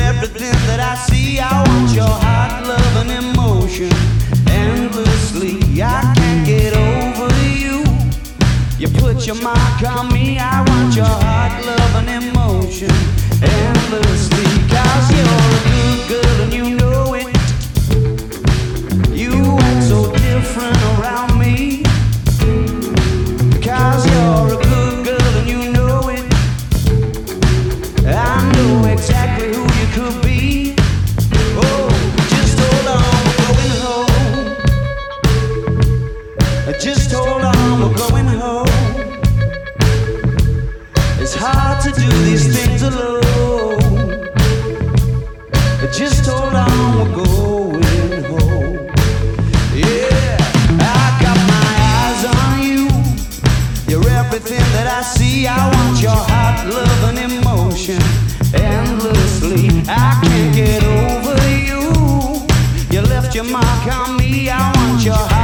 everything that I see. I want your heart, love, and emotion endlessly. I can't get over you. You put your mark on me. I want your heart, love, and emotion. It's hard to do these things alone. Just hold on, we're going home. Yeah, I got my eyes on you. You're everything that I see. I want your heart, love, and emotion endlessly. I can't get over you. You left your mark on me. I want your heart,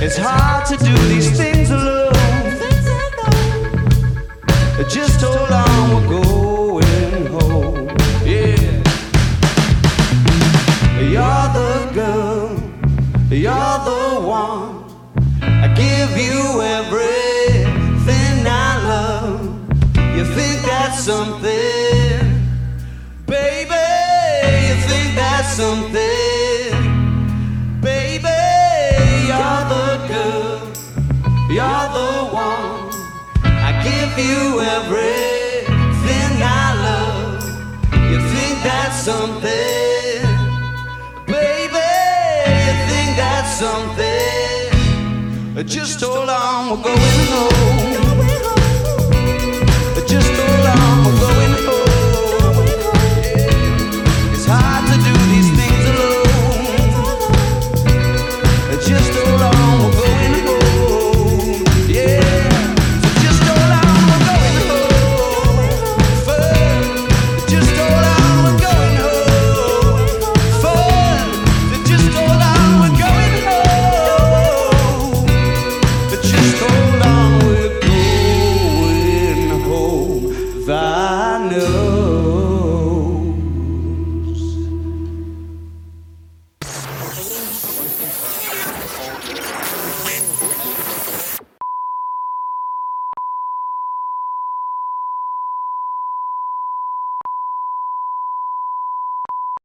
It's hard to do these things you're the one. I give you everything I love. You think that's something, baby. You think that's something, baby. You're the girl, you're the one. I give you everything I love. You think that's something, Just hold on, we're going home. I know.